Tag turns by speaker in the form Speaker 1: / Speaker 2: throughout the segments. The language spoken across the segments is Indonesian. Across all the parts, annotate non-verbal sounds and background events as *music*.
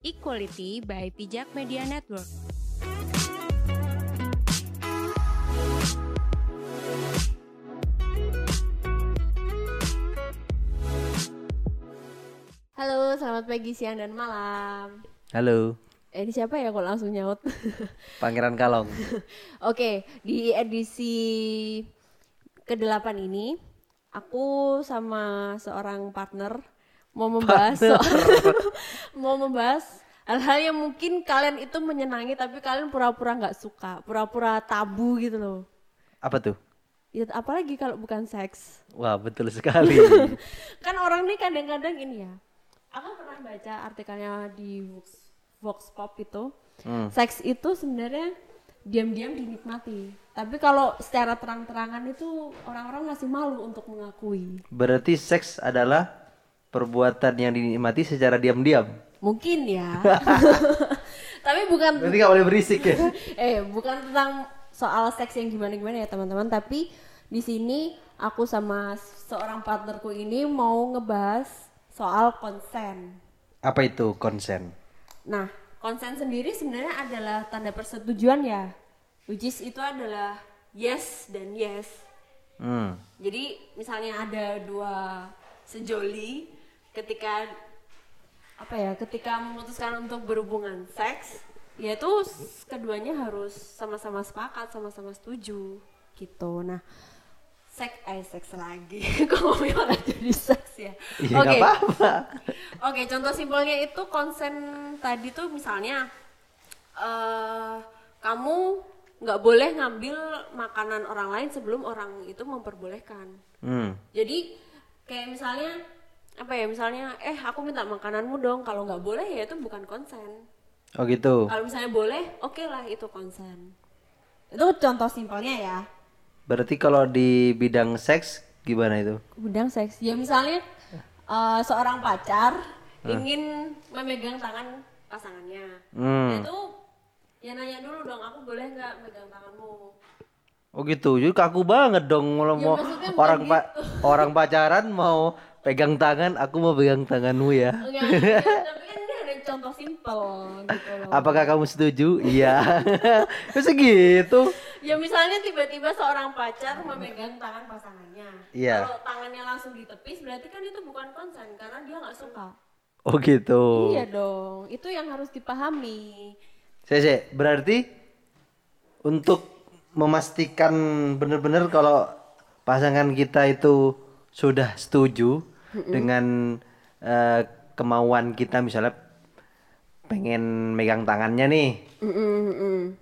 Speaker 1: Equality by Pijak Media Network.
Speaker 2: Halo, selamat pagi, siang, dan malam.
Speaker 3: Halo,
Speaker 2: Eh, ini siapa ya kok langsung nyaut? *laughs*
Speaker 3: Pangeran Kalong. *laughs*
Speaker 2: Oke, di edisi ke-8 ini aku sama seorang partner mau membahas soal- *laughs* mau membahas hal-hal yang mungkin kalian itu menyenangi tapi kalian pura-pura nggak suka, pura-pura tabu gitu loh.
Speaker 3: Apa tuh?
Speaker 2: Ya, apalagi kalau bukan seks.
Speaker 3: Wah, betul sekali. *laughs*
Speaker 2: kan orang nih kadang-kadang ini ya. Aku pernah baca artikelnya di Vox, Vox Pop itu. Seks itu sebenarnya diam-diam dinikmati. Tapi kalau secara terang-terangan itu orang-orang masih malu untuk mengakui.
Speaker 3: Berarti seks adalah perbuatan yang dinikmati secara diam-diam.
Speaker 2: Mungkin ya. *laughs* *laughs* Tapi bukan
Speaker 3: Berarti nggak boleh berisik ya? *laughs*
Speaker 2: eh bukan tentang soal seks yang gimana-gimana ya teman-teman, tapi di sini aku sama seorang partnerku ini mau ngebahas soal konsen.
Speaker 3: Apa itu konsen?
Speaker 2: Nah, konsen sendiri sebenarnya adalah tanda persetujuan ya. Which is itu adalah yes dan yes.
Speaker 3: Hmm.
Speaker 2: Jadi misalnya ada dua sejoli ketika apa ya, ketika memutuskan untuk berhubungan seks, yaitu s- keduanya harus sama-sama sepakat, sama-sama setuju gitu. Nah, seks eh seks lagi. *laughs* Kok ngomongnya malah jadi seks ya?
Speaker 3: Iya nggak apa-apa.
Speaker 2: Oke, contoh simpelnya itu konsen tadi tuh misalnya eh kamu nggak boleh ngambil makanan orang lain sebelum orang itu memperbolehkan.
Speaker 3: Hmm.
Speaker 2: Jadi kayak misalnya apa ya misalnya eh aku minta makananmu dong kalau nggak boleh ya itu bukan konsen.
Speaker 3: Oh gitu.
Speaker 2: Kalau misalnya boleh oke lah itu konsen. Itu contoh simpelnya ya.
Speaker 3: Berarti kalau di bidang seks gimana itu?
Speaker 2: Bidang seks. Ya misalnya eh, seorang pacar ingin memegang tangan pasangannya.
Speaker 3: Hmm.
Speaker 2: Itu ya nanya dulu dong, aku boleh nggak megang tanganmu?
Speaker 3: Oh gitu. Jadi kaku banget dong kalau
Speaker 2: Ya,
Speaker 3: mau orang pa- orang pacaran mau pegang tangan, aku mau pegang tanganmu ya.
Speaker 2: Enggak, tapi kan ini ada contoh simpel gitu loh.
Speaker 3: Apakah kamu setuju? Iya. *laughs* Masa gitu?
Speaker 2: Ya misalnya tiba-tiba seorang pacar memegang tangan pasangannya.
Speaker 3: Iya.
Speaker 2: Kalau tangannya langsung ditepis berarti kan itu bukan konsen karena dia nggak suka.
Speaker 3: Oh gitu.
Speaker 2: Iya dong, itu yang harus dipahami.
Speaker 3: Saya berarti untuk memastikan benar-benar kalau pasangan kita itu sudah setuju dengan eh, kemauan kita misalnya pengen megang tangannya nih.
Speaker 2: Mm-mm-mm.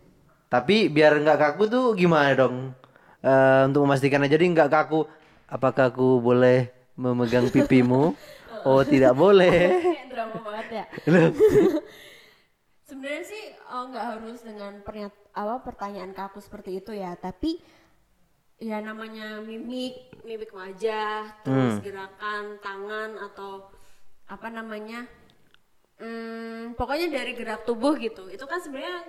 Speaker 3: Tapi biar nggak kaku tuh gimana dong? Eh, untuk memastikan aja jadi nggak kaku. Apakah aku boleh memegang *laughs* pipimu? Oh tidak boleh. *laughs*
Speaker 2: Drama banget ya. Sebenarnya sih oh, nggak harus dengan pernyat apa pertanyaan kaku seperti itu ya, tapi ya namanya mimik, mimik wajah, terus gerakan tangan atau apa namanya, hmm, pokoknya dari gerak tubuh gitu. Itu kan sebenarnya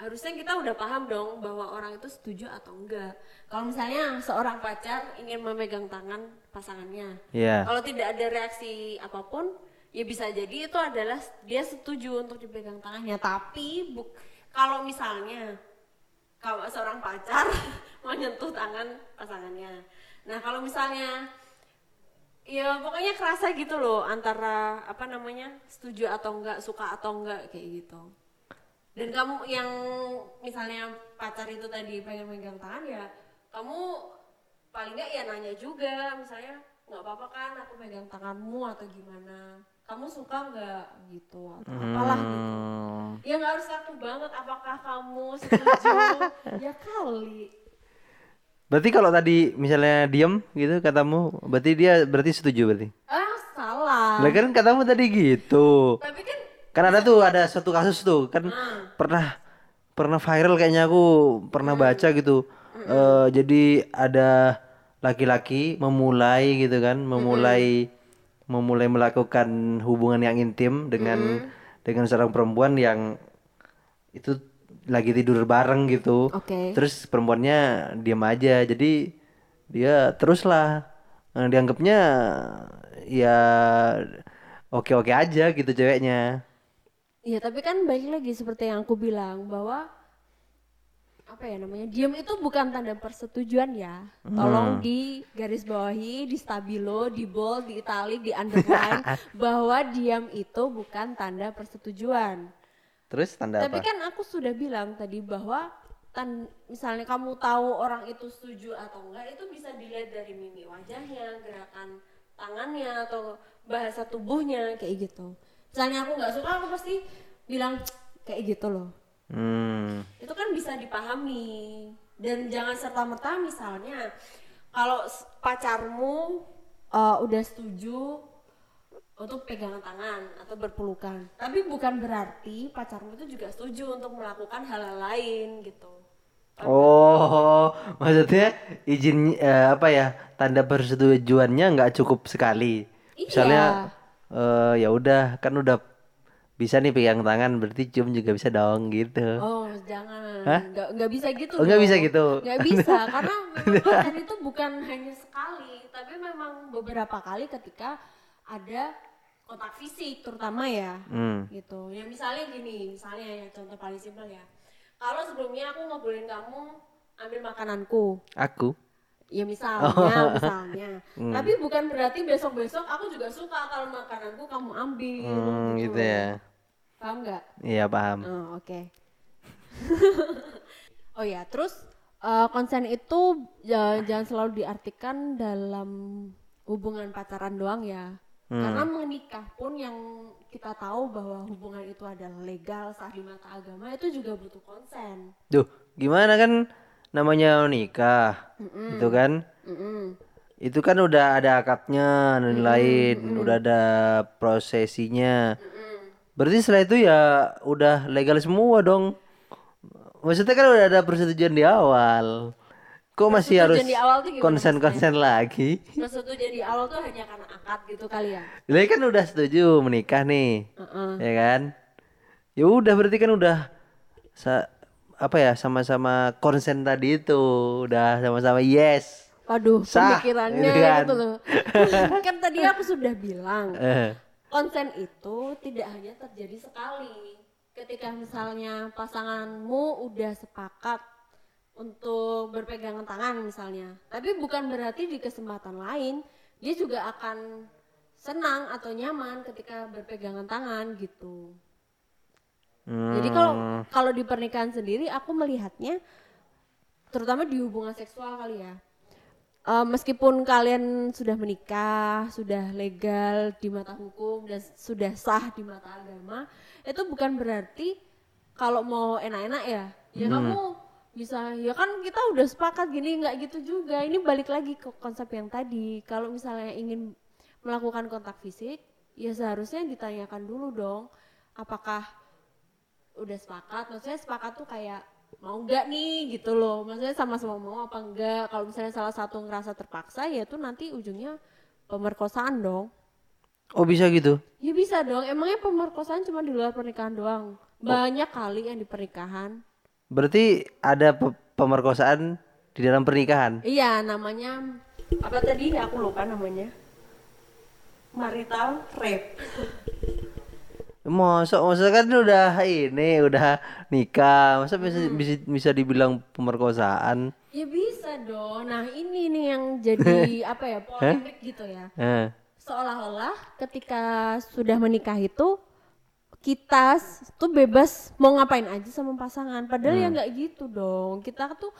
Speaker 2: harusnya kita udah paham dong bahwa orang itu setuju atau enggak. Kalau misalnya seorang pacar ingin memegang tangan pasangannya,
Speaker 3: Iya.
Speaker 2: kalau tidak ada reaksi apa pun, ya bisa jadi itu adalah dia setuju untuk dipegang tangannya. Tapi buk, kalau misalnya kalau seorang pacar menyentuh tangan pasangannya, nah kalau misalnya ya pokoknya kerasa gitu loh antara apa namanya setuju atau enggak, suka atau enggak kayak gitu. Dan kamu yang misalnya pacar itu tadi pengen megang tangan ya, kamu paling nggak ya nanya juga misalnya nggak apa-apa kan aku pegang tanganmu atau gimana? Kamu suka nggak gitu atau apalah gitu.
Speaker 3: Hmm.
Speaker 2: ya nggak harus kaku banget apakah kamu setuju? *laughs* Ya kali
Speaker 3: Berarti kalau tadi misalnya diem gitu katamu, berarti dia berarti setuju berarti.
Speaker 2: ah salah
Speaker 3: Lah kan katamu tadi gitu.
Speaker 2: tapi kan
Speaker 3: Kan ada tuh ada satu kasus tuh kan pernah pernah viral kayaknya aku pernah baca gitu. Eh, jadi ada laki-laki memulai gitu kan, memulai memulai melakukan hubungan yang intim dengan dengan seorang perempuan yang itu lagi tidur bareng gitu.
Speaker 2: oke
Speaker 3: Terus perempuannya diam aja. Jadi dia teruslah eh, dianggapnya ya oke-oke aja gitu ceweknya.
Speaker 2: Iya, tapi kan balik lagi seperti yang aku bilang bahwa apa ya namanya diam itu bukan tanda persetujuan ya tolong di garis bawahi di stabilo di bold di italic di underline *laughs* bahwa diam itu bukan tanda persetujuan
Speaker 3: Terus tanda
Speaker 2: tapi
Speaker 3: apa?
Speaker 2: kan aku sudah bilang tadi bahwa tan misalnya kamu tahu orang itu setuju atau enggak itu bisa dilihat dari mimik wajahnya gerakan tangannya atau bahasa tubuhnya kayak gitu misalnya aku nggak suka aku pasti bilang kayak gitu loh
Speaker 3: Hmm.
Speaker 2: itu kan bisa dipahami dan jangan serta merta misalnya kalau pacarmu uh, udah setuju untuk pegangan tangan atau berpelukan tapi bukan berarti pacarmu itu juga setuju untuk melakukan hal-hal lain gitu
Speaker 3: Oh, *laughs* maksudnya izin eh, apa ya? Tanda persetujuannya nggak cukup sekali. Misalnya eh, ya udah kan udah bisa nih pegang tangan berarti cium juga bisa dong gitu.
Speaker 2: oh jangan
Speaker 3: Hah?
Speaker 2: nggak nggak bisa gitu
Speaker 3: Oh, nggak bisa gitu?
Speaker 2: nggak bisa *laughs* karena memang itu bukan hanya sekali tapi memang beberapa kali ketika ada kontak fisik terutama ya
Speaker 3: Hmm.
Speaker 2: gitu ya misalnya gini misalnya ya contoh paling simpel ya kalau sebelumnya aku ngebolehin kamu ambil makananku
Speaker 3: Aku.
Speaker 2: ya misalnya
Speaker 3: Oh.
Speaker 2: misalnya *laughs*
Speaker 3: Hmm.
Speaker 2: tapi bukan berarti besok besok aku juga suka kalau makananku kamu ambil
Speaker 3: Hmm, gitu ya.
Speaker 2: paham nggak
Speaker 3: Iya paham.
Speaker 2: Oh, oke. *laughs* oh ya, terus eh, konsen itu ja- jangan selalu diartikan dalam hubungan pacaran doang ya. Karena menikah pun yang kita tahu bahwa hubungan itu adalah legal sah di mata agama itu juga butuh konsen.
Speaker 3: Duh, gimana kan namanya nikah, itu kan?
Speaker 2: Mm-mm.
Speaker 3: Itu kan udah ada akadnya dan lain, udah ada prosesinya. Berarti setelah itu ya udah legal semua dong. Maksudnya kan udah ada persetujuan di awal. Kok masih harus
Speaker 2: di awal tuh gimana
Speaker 3: konsen-konsen lagi?
Speaker 2: Persetujuan di awal tuh hanya karena akad gitu kali ya.
Speaker 3: Lah kan udah setuju menikah nih.
Speaker 2: Heeh.
Speaker 3: Ya kan? Ya udah berarti kan udah sa- apa ya sama-sama konsen tadi itu udah sama-sama yes.
Speaker 2: Waduh,
Speaker 3: Sah,
Speaker 2: pemikirannya
Speaker 3: gitu kan.
Speaker 2: gitu loh. *laughs* kan tadi aku sudah bilang
Speaker 3: Eh,
Speaker 2: konsen itu tidak hanya terjadi sekali. Ketika misalnya pasanganmu udah sepakat untuk berpegangan tangan misalnya, tapi bukan berarti di kesempatan lain dia juga akan senang atau nyaman ketika berpegangan tangan gitu. Jadi kalau
Speaker 3: hmm,
Speaker 2: kalau di pernikahan sendiri aku melihatnya terutama di hubungan seksual kali ya. Eh, meskipun kalian sudah menikah, sudah legal di mata hukum dan sudah sah di mata agama, itu bukan berarti kalau mau enak-enak ya, ya kamu bisa ya kan kita udah sepakat gini nggak gitu juga. Ini balik lagi ke konsep yang tadi. Kalau misalnya ingin melakukan kontak fisik, ya seharusnya ditanyakan dulu dong, apakah udah sepakat? Maksudnya sepakat tuh kayak mau nggak nih gitu loh. Maksudnya sama-sama mau apa enggak kalau misalnya salah satu ngerasa terpaksa ya itu nanti ujungnya pemerkosaan dong.
Speaker 3: Oh bisa gitu.
Speaker 2: ya bisa dong. Emangnya pemerkosaan cuma di luar pernikahan doang? Banyak kali yang di pernikahan
Speaker 3: Berarti ada pe- pemerkosaan di dalam pernikahan.
Speaker 2: iya namanya apa tadi? Aku lupa namanya. Marital rape.
Speaker 3: Masa masa kan udah ini udah nikah, masa bisa bisa bisa dibilang pemerkosaan?
Speaker 2: ya bisa dong. Nah ini nih yang jadi *laughs* apa ya polemik gitu ya.
Speaker 3: Eh.
Speaker 2: seolah-olah ketika sudah menikah itu kita tuh bebas mau ngapain aja sama pasangan. Padahal ya nggak gitu dong. Kita tuh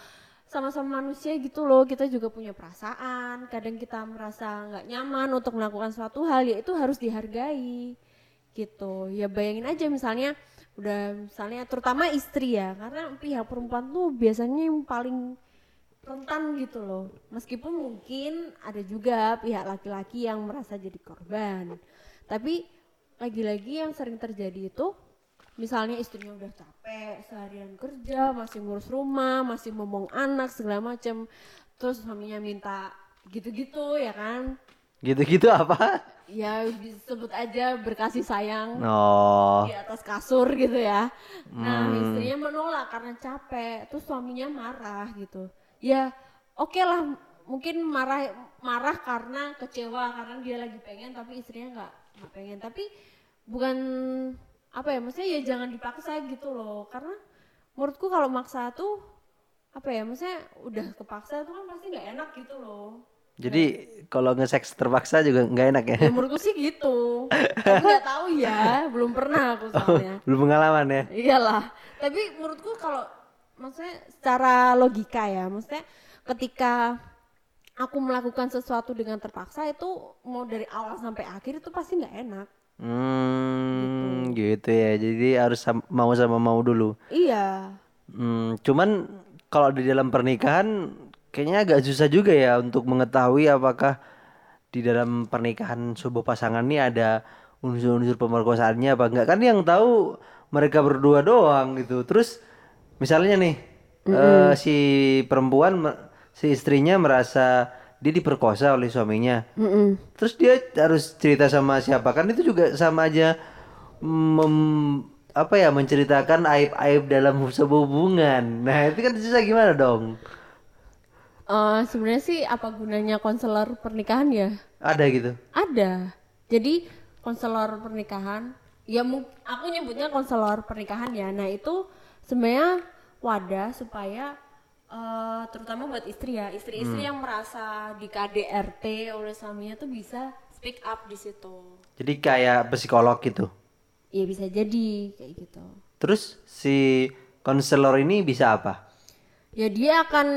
Speaker 2: sama-sama manusia gitu loh. Kita juga punya perasaan. Kadang kita merasa nggak nyaman untuk melakukan suatu hal ya itu harus dihargai gitu. Ya bayangin aja misalnya udah misalnya terutama istri ya. Karena pihak perempuan tuh biasanya yang paling rentan gitu loh. Meskipun mungkin ada juga pihak laki-laki yang merasa jadi korban. Tapi lagi-lagi yang sering terjadi itu misalnya istrinya udah capek seharian kerja masih ngurus rumah masih ngomong anak segala macem terus suaminya minta gitu-gitu ya kan
Speaker 3: Gitu-gitu apa?
Speaker 2: ya disebut aja berkasih sayang
Speaker 3: Oh.
Speaker 2: di atas kasur gitu ya. Nah istrinya menolak karena capek, terus suaminya marah gitu. Ya oke lah, mungkin marah marah karena kecewa karena dia lagi pengen tapi istrinya nggak nggak pengen. Tapi bukan apa ya maksudnya ya jangan dipaksa gitu loh karena menurutku kalau maksa tuh apa ya maksudnya udah kepaksa tuh kan pasti nggak enak gitu loh
Speaker 3: Jadi kalau nge-seks terpaksa juga nggak enak ya?
Speaker 2: ya menurutku sih gitu tapi nggak tahu ya belum pernah aku soalnya
Speaker 3: Belum pengalaman ya?
Speaker 2: iyalah tapi menurutku kalau maksudnya secara logika ya maksudnya ketika aku melakukan sesuatu dengan terpaksa itu mau dari awal sampai akhir itu pasti nggak enak
Speaker 3: Hmm, gitu ya. Jadi harus sam- mau sama mau dulu.
Speaker 2: iya
Speaker 3: Hmm, cuman kalau di dalam pernikahan kayaknya agak susah juga ya untuk mengetahui apakah di dalam pernikahan sebuah pasangan ini ada unsur-unsur pemerkosaannya apa enggak. Kan yang tahu mereka berdua doang gitu. Terus misalnya nih eh, si perempuan si istrinya merasa dia diperkosa oleh suaminya. Terus dia harus cerita sama siapa kan itu juga sama aja mem- apa ya menceritakan aib-aib dalam *laughs* sebuah hubungan. Nah, itu kan susah gimana dong?
Speaker 2: Eh, sebenarnya sih apa gunanya konselor pernikahan ya
Speaker 3: Ada gitu.
Speaker 2: ada jadi konselor pernikahan ya aku nyebutnya konselor pernikahan ya nah itu sebenarnya wadah supaya eh, terutama buat istri ya. Istri-istri yang merasa di KDRT oleh suaminya tuh bisa speak up di situ.
Speaker 3: Jadi kayak psikolog gitu.
Speaker 2: ya bisa jadi kayak gitu.
Speaker 3: Terus si konselor ini bisa apa?
Speaker 2: ya dia akan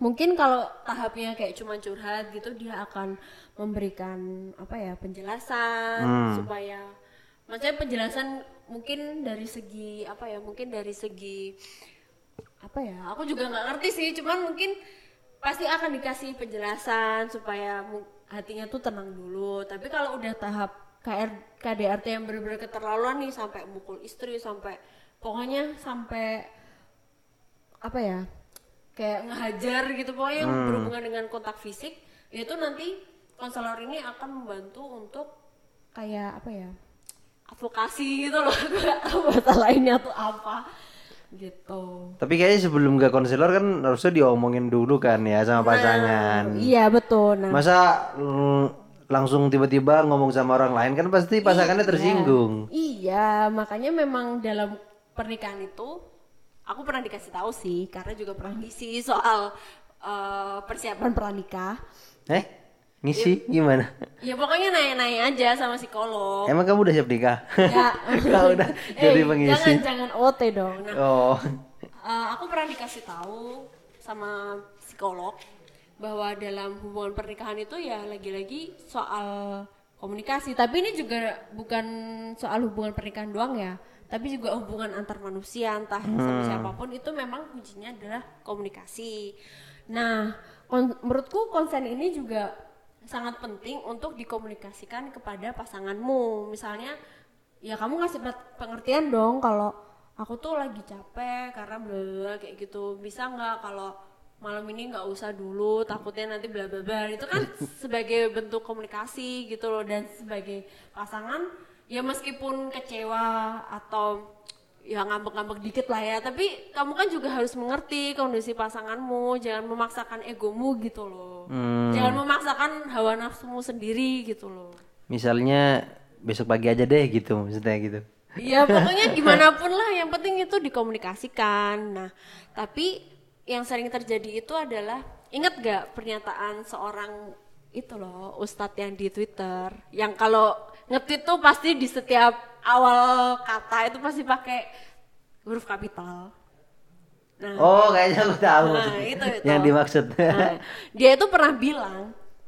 Speaker 2: mungkin kalau tahapnya kayak cuma curhat gitu dia akan memberikan apa ya penjelasan supaya maksudnya penjelasan mungkin dari segi apa ya mungkin dari segi apa ya aku juga nggak ngerti sih. Cuman mungkin pasti akan dikasih penjelasan supaya hatinya tuh tenang dulu. Tapi kalau udah tahap KR, KDRT yang bener-bener keterlaluan nih sampai mukul istri sampai pokoknya sampai apa ya kayak ngehajar gitu pokoknya yang berhubungan dengan kontak fisik itu nanti konselor ini akan membantu untuk kayak apa ya advokasi gitu loh. *laughs* Aku nggak tahu bahasa lainnya tuh apa gitu.
Speaker 3: Tapi kayaknya sebelum ke konselor kan harusnya diomongin dulu kan ya sama pasangan.
Speaker 2: iya betul. Nah.
Speaker 3: Masa mm, langsung tiba-tiba ngomong sama orang lain kan pasti pasangannya tersinggung.
Speaker 2: iya makanya memang dalam pernikahan itu aku pernah dikasih tahu sih karena juga pernah ngisi soal eh, persiapan pranikah.
Speaker 3: Eh, ngisi? Gimana?
Speaker 2: ya pokoknya nanya-nanya aja sama psikolog.
Speaker 3: Emang kamu udah siap nikah?
Speaker 2: ya. *laughs*
Speaker 3: Kalau udah jadi
Speaker 2: Eh,
Speaker 3: pengisi.
Speaker 2: jangan jangan OT dong. Nah
Speaker 3: Oh,
Speaker 2: eh, aku pernah dikasih tahu sama psikolog bahwa dalam hubungan pernikahan itu ya lagi-lagi soal komunikasi. Tapi ini juga bukan soal hubungan pernikahan doang ya. Tapi juga hubungan antar manusia entah sama siapa pun itu memang kuncinya adalah komunikasi. Nah kon- menurutku konsen ini juga sangat penting untuk dikomunikasikan kepada pasanganmu. Misalnya ya kamu ngasih pe- pengertian dong kalau aku tuh lagi capek karena bla kayak gitu. Bisa nggak kalau malam ini nggak usah dulu takutnya nanti bla bla bla. Itu kan *laughs* sebagai bentuk komunikasi gitu loh. Dan sebagai pasangan ya meskipun kecewa atau ya ngambek-ngambek dikit lah ya. Tapi kamu kan juga harus mengerti kondisi pasanganmu. Jangan memaksakan egomu gitu loh. Jangan memaksakan hawa nafsumu sendiri gitu loh.
Speaker 3: Misalnya besok pagi aja deh gitu maksudnya gitu.
Speaker 2: Ya pokoknya *laughs* gimana pun lah. Yang penting itu dikomunikasikan. Nah tapi yang sering terjadi itu adalah ingat gak pernyataan seorang itu loh Ustadz yang di Twitter? Yang kalau nge-tweet tuh pasti di setiap awal kata itu pasti pakai huruf kapital. Nah,
Speaker 3: Oh, kayaknya aku tahu
Speaker 2: Nah, itu, itu.
Speaker 3: yang dimaksud.
Speaker 2: Nah, dia itu pernah bilang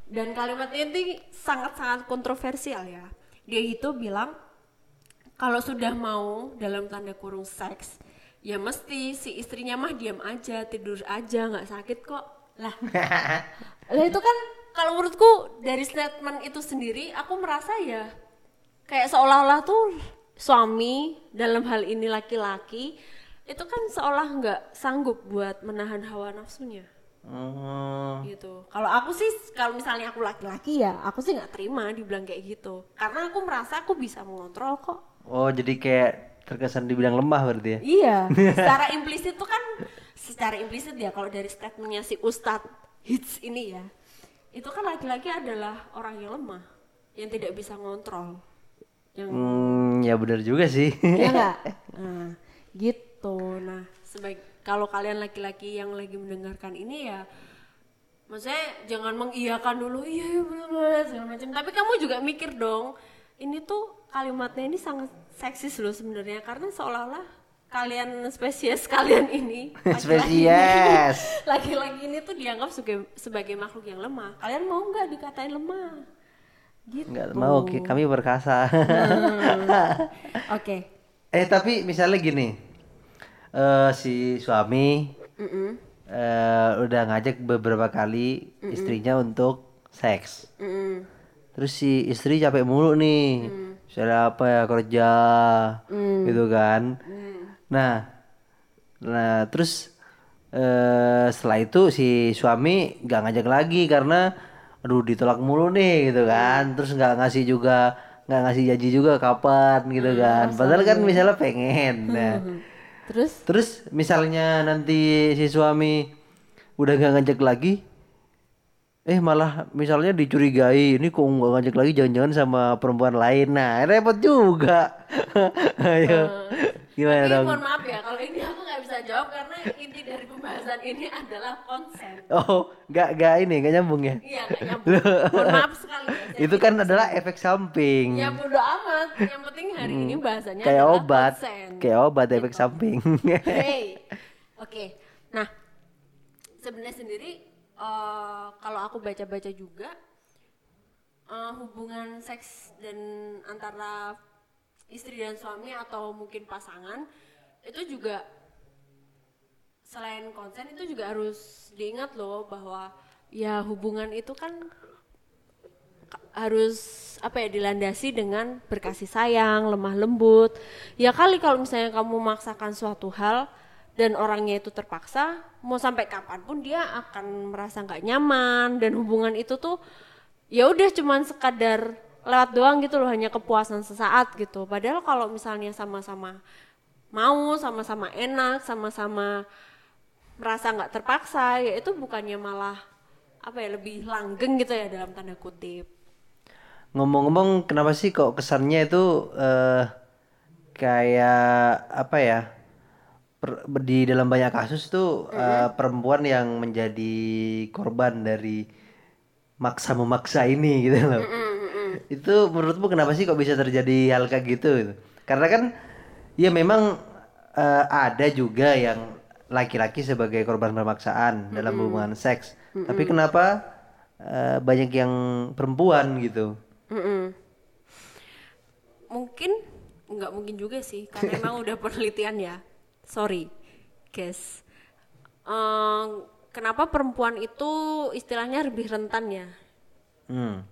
Speaker 2: dan kalimatnya ini sangat-sangat kontroversial ya. Dia itu bilang kalau sudah mau dalam tanda kurung seks, ya mesti si istrinya mah diam aja, tidur aja, nggak sakit kok. Lah, *laughs* lah itu kan kalau menurutku dari statement itu sendiri, aku merasa ya kayak seolah-olah tuh suami dalam hal ini laki-laki itu kan seolah nggak sanggup buat menahan hawa nafsunya
Speaker 3: Oh,
Speaker 2: gitu. Kalau aku sih, kalau misalnya aku laki-laki ya, aku sih nggak terima dibilang kayak gitu. Karena aku merasa aku bisa mengontrol kok.
Speaker 3: oh jadi kayak terkesan dibilang lemah berarti ya.
Speaker 2: Iya. *laughs* secara implisit tuh kan, secara implisit ya kalau dari statementnya si Ustadz hits ini ya, itu kan laki-laki adalah orang yang lemah, yang tidak bisa ngontrol. Yang
Speaker 3: Hmm, ya benar juga sih.
Speaker 2: ya nggak? *laughs* Nah gitu. Nah sebaik kalau kalian laki-laki yang lagi mendengarkan ini ya maksudnya jangan mengiyakan dulu iya iya bener segala macam. Tapi kamu juga mikir dong ini tuh kalimatnya ini sangat seksis loh sebenarnya karena seolah-olah kalian spesies kalian ini *laughs*
Speaker 3: Spesies. *laughs*
Speaker 2: laki-laki ini tuh dianggap sebagai, sebagai makhluk yang lemah. Kalian mau nggak dikatain lemah gitu
Speaker 3: Nggak mau, kami perkasa.
Speaker 2: oke *laughs*
Speaker 3: eh tapi misalnya gini, eh si suami
Speaker 2: Mm-mm.
Speaker 3: eh, udah ngajak beberapa kali istrinya untuk seks.
Speaker 2: Mm-mm.
Speaker 3: Terus si istri capek mulu nih, misalnya apa ya kerja, gitu kan. Nah, nah terus eh setelah itu si suami nggak ngajak lagi karena, aduh ditolak mulu nih gitu kan. Terus nggak ngasih juga, nggak ngasih janji juga kapan gitu kan. Padahal kan misalnya pengen. Nah,
Speaker 2: terus?
Speaker 3: Terus misalnya nanti si suami udah nggak ngajak lagi, eh malah misalnya dicurigai ini kok nggak ngajak lagi jangan-jangan sama perempuan lain. Nah repot juga. *laughs* Ayo. Gimana
Speaker 2: Tapi
Speaker 3: dong?
Speaker 2: mohon maaf ya, kalau ini aku nggak bisa jawab karena inti dari pembahasan ini adalah konsen.
Speaker 3: oh nggak nggak ini nggak nyambung ya
Speaker 2: Iya, nggak nyambung. Mohon maaf sekali ya.
Speaker 3: Itu kan adalah efek samping
Speaker 2: Ya bodo amat. Yang penting hari ini bahasanya
Speaker 3: kayak
Speaker 2: adalah
Speaker 3: obat
Speaker 2: konsen.
Speaker 3: kayak obat efek samping
Speaker 2: Hey. *laughs* Oke. Nah, sebenarnya sendiri eh, kalau aku baca-baca juga eh, hubungan seks dan antara istri dan suami atau mungkin pasangan itu juga selain konsen itu juga harus diingat loh bahwa ya hubungan itu kan ka- harus apa ya dilandasi dengan berkasih sayang, lemah lembut. Ya kali kalau misalnya kamu memaksakan suatu hal dan orangnya itu terpaksa, mau sampai kapan pun dia akan merasa nggak nyaman dan hubungan itu tuh ya udah cuman sekadar lewat doang gitu loh, hanya kepuasan sesaat gitu. Padahal kalau misalnya sama-sama mau, sama-sama enak, sama-sama merasa nggak terpaksa, ya itu bukannya malah apa ya lebih langgeng gitu ya dalam tanda kutip.
Speaker 3: ngomong-ngomong kenapa sih kok kesannya itu eh kayak apa ya per- di dalam banyak kasus tuh eh, perempuan yang menjadi korban dari maksa memaksa ini *laughs* gitu loh itu menurutmu kenapa sih kok bisa terjadi hal kayak gitu gitu? karena kan ya memang eh, ada juga yang laki-laki sebagai korban pemaksaan dalam hubungan seks tapi kenapa eh, banyak yang perempuan gitu
Speaker 2: Mm-mm. Mungkin nggak mungkin juga sih karena emang udah penelitian ya. Sorry, guys. Ehm, kenapa perempuan itu istilahnya lebih rentan ya?
Speaker 3: Hmm.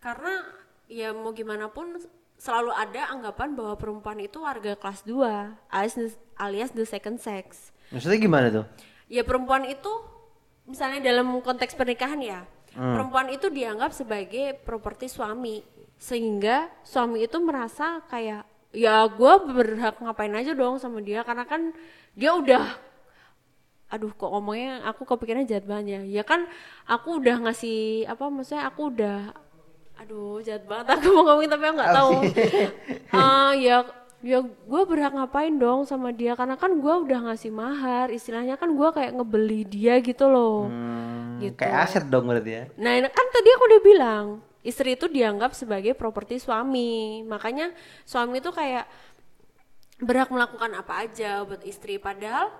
Speaker 2: Karena ya mau gimana pun selalu ada anggapan bahwa perempuan itu warga kelas 2 alias alias the second sex.
Speaker 3: Maksudnya gimana tuh?
Speaker 2: Ya perempuan itu misalnya dalam konteks pernikahan ya, perempuan itu dianggap sebagai properti suami, sehingga suami itu merasa kayak ya gue berhak ngapain aja dong sama dia karena kan dia udah aduh kok ngomongnya aku kepikirannya jahat banget ya ya kan aku udah ngasih apa maksudnya aku udah aduh jahat banget aku mau ngomongin tapi aku nggak tahu *laughs* Ah, ya ya gue berhak ngapain dong sama dia karena kan gue udah ngasih mahar istilahnya kan gue kayak ngebeli dia gitu loh
Speaker 3: Hmm,
Speaker 2: Gitu.
Speaker 3: Kayak aset dong berarti ya.
Speaker 2: Nah, ini kan tadi aku udah bilang, istri itu dianggap sebagai properti suami. Makanya suami itu kayak berhak melakukan apa aja buat istri padahal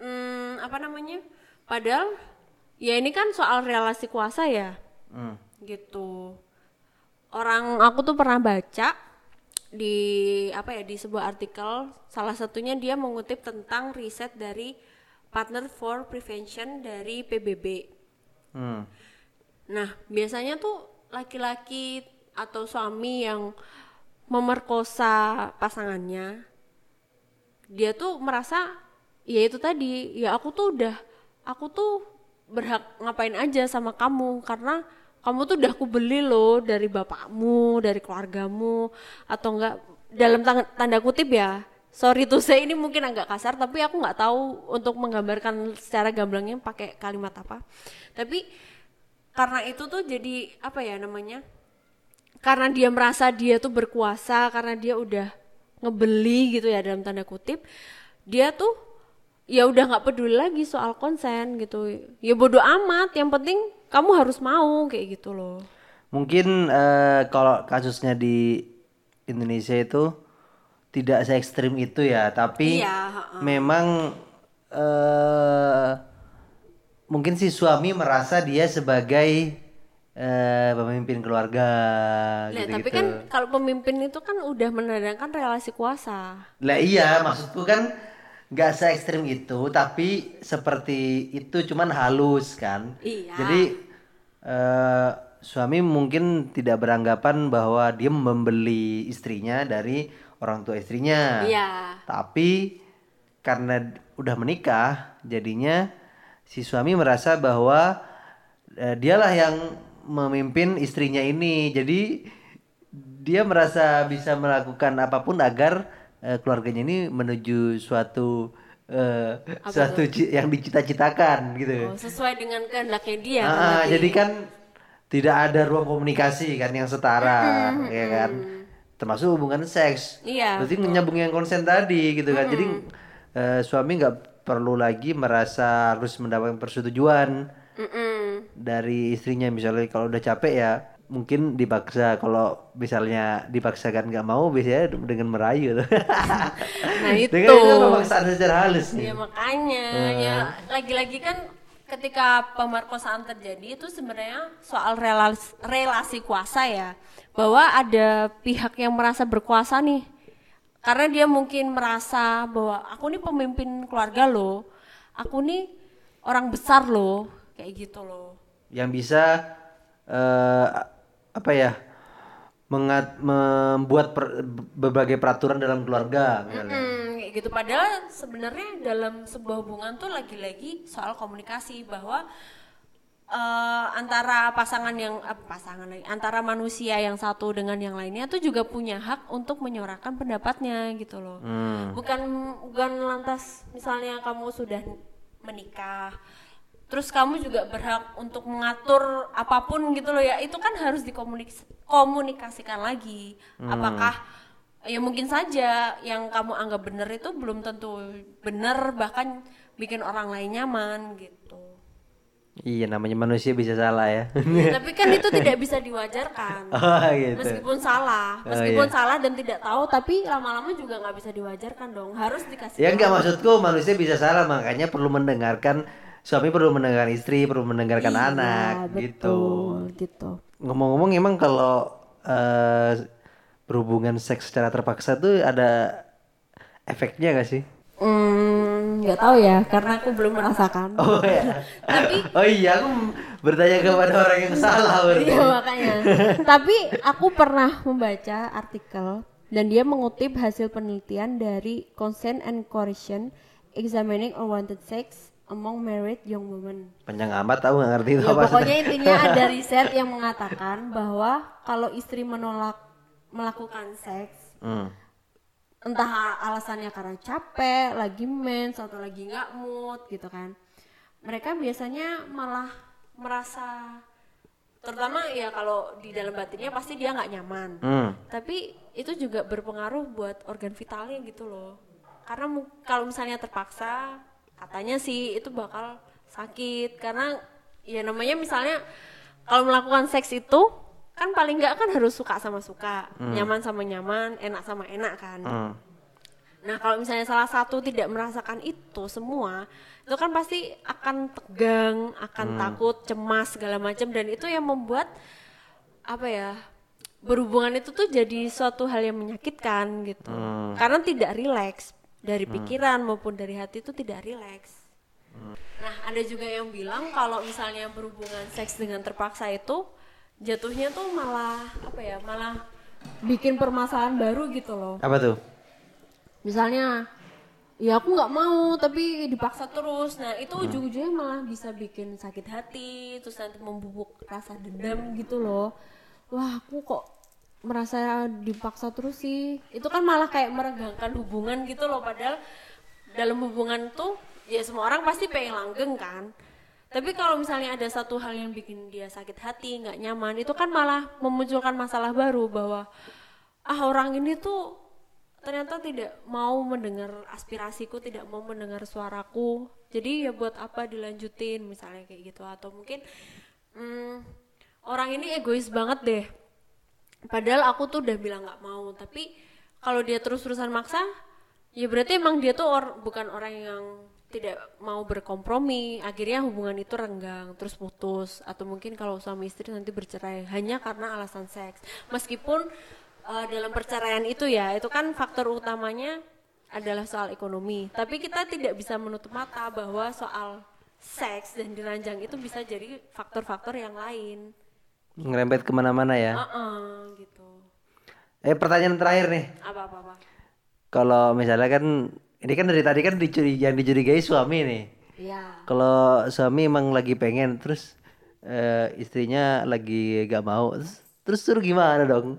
Speaker 2: hmm, apa namanya? Padahal ya ini kan soal relasi kuasa ya.
Speaker 3: Hmm.
Speaker 2: Gitu. Orang aku tuh pernah baca di apa ya di sebuah artikel salah satunya dia mengutip tentang riset dari Partner for Prevention dari PBB.
Speaker 3: Hmm.
Speaker 2: Nah, biasanya tuh laki-laki atau suami yang memerkosa pasangannya, dia tuh merasa ya itu tadi, ya aku tuh udah, aku tuh berhak ngapain aja sama kamu karena kamu tuh udah aku beli loh dari bapakmu, dari keluargamu, atau enggak dalam tanda kutip ya. Sorry tuh saya ini mungkin agak kasar, tapi aku nggak tahu untuk menggambarkan secara gamblangnya pakai kalimat apa. Tapi karena itu tuh jadi apa ya namanya karena dia merasa dia tuh berkuasa karena dia udah ngebeli gitu ya dalam tanda kutip dia tuh ya udah nggak peduli lagi soal konsen gitu ya bodoh amat yang penting kamu harus mau kayak gitu loh
Speaker 3: Mungkin eh, kalau kasusnya di Indonesia itu tidak se ekstrim itu ya, tapi
Speaker 2: Iya, heeh.
Speaker 3: memang eh mungkin si suami merasa dia sebagai eh, pemimpin keluarga
Speaker 2: Nah,
Speaker 3: gitu-gitu.
Speaker 2: tapi kan kalau pemimpin itu kan udah menandakan relasi kuasa
Speaker 3: Lah iya, maksudku kan nggak se ekstrim itu, tapi seperti itu cuman halus kan.
Speaker 2: Iya.
Speaker 3: Jadi eh, suami mungkin tidak beranggapan bahwa dia membeli istrinya dari orang tua istrinya.
Speaker 2: iya
Speaker 3: Tapi karena udah menikah, jadinya si suami merasa bahwa eh, dialah yang memimpin istrinya ini. Jadi dia merasa bisa melakukan apa pun agar eh, keluarganya ini menuju suatu eh, suatu yang dicita-citakan gitu.
Speaker 2: oh, sesuai dengan kehendaknya dia kan
Speaker 3: Ah,
Speaker 2: berarti.
Speaker 3: jadi kan tidak ada ruang komunikasi kan yang setara, ya kan? Termasuk hubungan seks.
Speaker 2: Iya,
Speaker 3: Berarti menyambung yang konsen tadi gitu kan. Jadi eh, suami nggak perlu lagi merasa harus mendapatkan persetujuan
Speaker 2: Mm-mm.
Speaker 3: dari istrinya misalnya kalau udah capek ya mungkin dipaksa kalau misalnya dipaksakan nggak mau biasanya dengan merayu. Tuh. *laughs*
Speaker 2: nah itu.
Speaker 3: Dengan itu pemaksaan secara halus nih.
Speaker 2: Ya makanya. Ya lagi-lagi kan ketika pemerkosaan terjadi itu sebenarnya soal relasi, relasi kuasa ya. Bahwa ada pihak yang merasa berkuasa nih. Karena dia mungkin merasa bahwa aku nih pemimpin keluarga loh. Aku nih orang besar loh. Kayak gitu loh.
Speaker 3: Yang bisa eh, apa ya mengat, membuat per- berbagai peraturan dalam keluarga misalnya.
Speaker 2: Hmm, kayak gitu padahal sebenarnya dalam sebuah hubungan tuh lagi-lagi soal komunikasi bahwa eh, antara pasangan yang eh, pasangan lagi antara manusia yang satu dengan yang lainnya tuh juga punya hak untuk menyuarakan pendapatnya gitu loh.
Speaker 3: Hmm.
Speaker 2: Bukan bukan lantas misalnya kamu sudah menikah terus kamu juga berhak untuk mengatur apa pun gitu loh ya itu kan harus dikomunikasikan lagi apakah ya mungkin saja yang kamu anggap benar itu belum tentu benar bahkan bikin orang lain nyaman gitu
Speaker 3: Iya namanya manusia bisa salah ya.
Speaker 2: Ya, tapi kan itu tidak bisa diwajarkan *laughs*
Speaker 3: oh gitu.
Speaker 2: meskipun salah
Speaker 3: Oh,
Speaker 2: meskipun
Speaker 3: iya.
Speaker 2: salah dan tidak tahu tapi lama-lama juga nggak bisa diwajarkan dong harus dikasih
Speaker 3: Ya enggak
Speaker 2: tahu.
Speaker 3: maksudku manusia bisa salah makanya perlu mendengarkan suami perlu mendengarkan istri perlu mendengarkan
Speaker 2: Iya,
Speaker 3: anak gitu.
Speaker 2: betul, gitu
Speaker 3: Ngomong-ngomong emang kalau eh, berhubungan seks secara terpaksa tuh ada efeknya gak sih?
Speaker 2: Hmm, nggak tahu ya, karena aku belum merasakan.
Speaker 3: Oh ya. *laughs*
Speaker 2: Tapi *laughs*
Speaker 3: oh iya aku bertanya kepada orang yang salah berarti.
Speaker 2: iya *laughs* makanya. Tapi aku pernah membaca artikel dan dia mengutip hasil penelitian dari Consent and Coercion Examining Unwanted Sex Among Married Young Women.
Speaker 3: Panjang amat tahu nggak ngerti itu
Speaker 2: Ya
Speaker 3: apa.
Speaker 2: pokoknya intinya *laughs* ada riset yang mengatakan bahwa kalau istri menolak melakukan seks
Speaker 3: Hmm.
Speaker 2: entah alasannya karena capek, lagi mens atau lagi nggak mood gitu kan. Mereka biasanya malah merasa terutama ya kalau di dalam batinnya pasti dia nggak nyaman.
Speaker 3: Hmm.
Speaker 2: Tapi itu juga berpengaruh buat organ vitalnya gitu loh. Karena kalau misalnya terpaksa katanya sih itu bakal sakit karena ya namanya misalnya kalau melakukan seks itu kan paling nggak kan harus suka sama suka, nyaman sama nyaman, enak sama enak kan.
Speaker 3: Hmm.
Speaker 2: Nah, kalau misalnya salah satu tidak merasakan itu semua, itu kan pasti akan tegang, akan takut, cemas segala macam dan itu yang membuat apa ya? Berhubungan itu tuh jadi suatu hal yang menyakitkan gitu. Karena tidak rileks dari pikiran maupun dari hati itu tidak rileks. Nah, ada juga yang bilang kalau misalnya berhubungan seks dengan terpaksa itu jatuhnya tuh malah apa ya? Malah bikin permasalahan baru gitu loh
Speaker 3: Apa tuh?
Speaker 2: misalnya ya aku nggak mau tapi dipaksa terus nah itu ujung-ujungnya malah bisa bikin sakit hati terus nanti membubuk rasa dendam gitu loh wah aku kok merasa dipaksa terus sih itu kan malah kayak meregangkan hubungan gitu loh padahal dalam hubungan tuh ya semua orang pasti pengen langgeng kan Tapi kalau misalnya ada satu hal yang bikin dia sakit hati, nggak nyaman, itu kan malah memunculkan masalah baru bahwa ah orang ini tuh ternyata tidak mau mendengar aspirasiku, tidak mau mendengar suaraku. Jadi ya buat apa dilanjutin misalnya kayak gitu atau mungkin hmm, orang ini egois banget deh. Padahal aku tuh udah bilang nggak mau, tapi kalau dia terus-terusan maksa, ya berarti emang dia tuh or, bukan orang yang tidak mau berkompromi. Akhirnya hubungan itu renggang terus putus atau mungkin kalau suami istri nanti bercerai hanya karena alasan seks. Meskipun uh, dalam perceraian itu ya itu kan faktor utamanya adalah soal ekonomi. Tapi kita tidak bisa menutup mata bahwa soal seks dan diranjang itu bisa jadi faktor-faktor yang lain
Speaker 3: ngerempet ke mana-mana ya
Speaker 2: uh -uh, gitu
Speaker 3: eh pertanyaan terakhir nih
Speaker 2: apa apa, apa.
Speaker 3: kalau misalnya kan ini kan dari tadi kan dicuri yang dicurigai suami nih.
Speaker 2: Iya.
Speaker 3: Kalau suami emang lagi pengen terus uh, istrinya lagi gak mau terus, terus suruh gimana dong?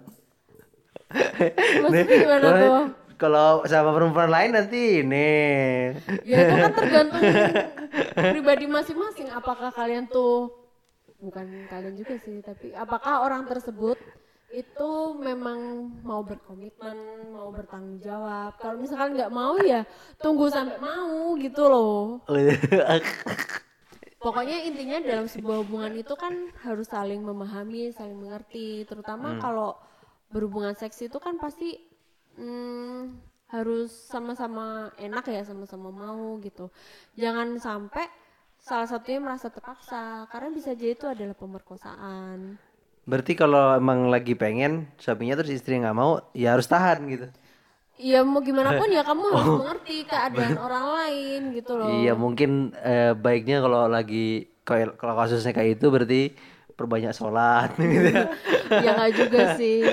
Speaker 2: Maksudnya *laughs* gimana tuh?
Speaker 3: Kalau sama perempuan lain nanti ini.
Speaker 2: Ya itu kan tergantung *laughs* pribadi masing-masing. Apakah kalian tuh bukan kalian juga sih, tapi apakah orang tersebut itu memang mau berkomitmen, mau bertanggung jawab. Kalau misalkan nggak mau ya tunggu sampai mau gitu loh. Pokoknya intinya dalam sebuah hubungan itu kan harus saling memahami, saling mengerti. Terutama hmm. kalau berhubungan seks itu kan pasti hmm, harus sama-sama enak ya, sama-sama mau gitu. Jangan sampai salah satunya merasa terpaksa karena bisa jadi itu adalah pemerkosaan.
Speaker 3: Berarti kalau emang lagi pengen suaminya terus istri nggak mau, ya harus tahan gitu.
Speaker 2: Iya mau gimana pun ya kamu harus *laughs* oh. mengerti keadaan orang lain gitu loh.
Speaker 3: Iya mungkin eh, baiknya kalau lagi kalau kasusnya kayak itu berarti perbanyak sholat *laughs* gitu ya.
Speaker 2: ya nggak juga sih.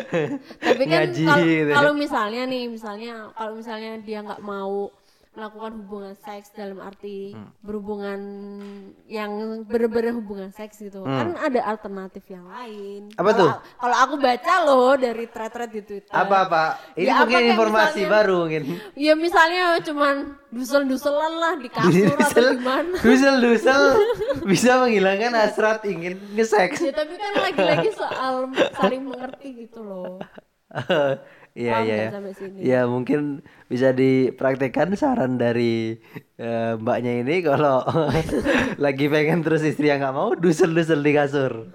Speaker 2: Tapi kan gitu kalau misalnya nih misalnya kalau misalnya dia nggak mau melakukan hubungan seks dalam arti hmm. berhubungan yang bener-bener hubungan seks gitu. Hmm. kan ada alternatif yang lain.
Speaker 3: Apa kalo, tuh?
Speaker 2: kalau aku baca loh dari thread-thread di twitter.
Speaker 3: Apa apa? Ini ya, mungkin apa informasi misalnya, baru mungkin. *laughs*
Speaker 2: Ya misalnya cuman dusel-duselan lah di kasur dusel, atau gimana.
Speaker 3: Dusel-dusel. *laughs* Bisa menghilangkan hasrat ingin nge-seks.
Speaker 2: Ya tapi kan lagi-lagi soal saling mengerti gitu loh *laughs*
Speaker 3: Iya iya. Ya. ya mungkin bisa dipraktekkan saran dari uh, mbaknya ini kalau *laughs* lagi pengen terus istri yang nggak mau dusel-dusel di kasur.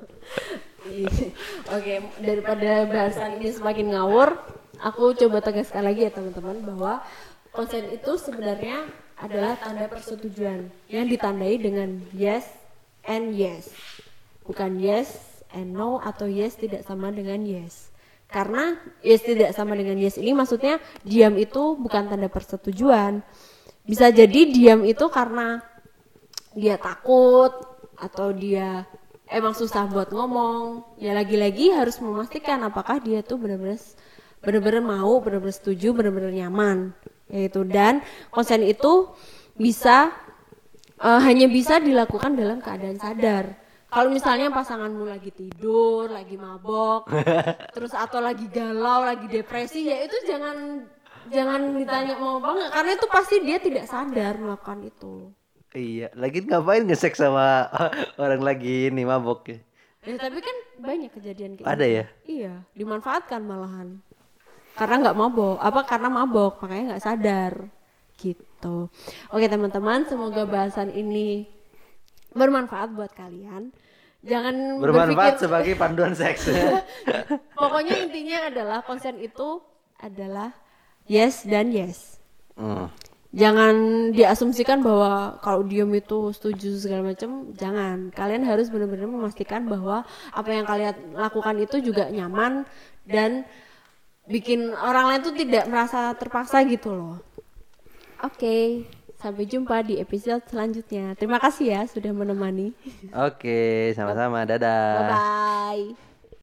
Speaker 2: Iya. *laughs* Oke, daripada bahasan ini semakin ngawur, aku coba tegaskan lagi ya teman-teman bahwa konsen itu sebenarnya adalah tanda persetujuan yang ditandai dengan yes and yes. Bukan yes and no atau yes tidak sama dengan yes karena yes tidak sama dengan yes ini maksudnya diam itu bukan tanda persetujuan. Bisa jadi diam itu karena dia takut atau dia emang susah buat ngomong. Ya lagi-lagi harus memastikan apakah dia tuh benar-benar benar-benar mau benar-benar setuju benar-benar nyaman yaitu. Dan konsen itu bisa uh, hanya bisa dilakukan dalam keadaan sadar kalau misalnya pasanganmu lagi tidur, lagi mabok, *laughs* terus atau lagi galau, lagi depresi, ya itu jangan jangan ditanya mau banget karena itu pasti dia tidak sadar melakukan itu.
Speaker 3: Iya, lagi ngapain ngesek sama *laughs* orang lagi ini mabok ya?
Speaker 2: Ya tapi kan banyak kejadian
Speaker 3: kayak Ada gitu. ya?
Speaker 2: Iya, dimanfaatkan malahan. Karena nggak mabok, apa karena mabok, makanya nggak sadar gitu. Oke teman-teman, semoga bahasan ini bermanfaat buat kalian. Jangan
Speaker 3: bermanfaat berpikir... sebagai panduan seks. *laughs*
Speaker 2: Pokoknya intinya adalah konsen itu adalah yes dan yes. Hmm. Jangan diasumsikan bahwa kalau diem itu setuju segala macam, jangan. Kalian harus benar-benar memastikan bahwa apa yang kalian lakukan itu juga nyaman dan bikin orang lain tuh tidak merasa terpaksa gitu loh. Oke. Okay. Sampai jumpa di episode selanjutnya. Terima kasih ya sudah menemani.
Speaker 3: Oke, sama-sama. Dadah.
Speaker 2: Bye bye.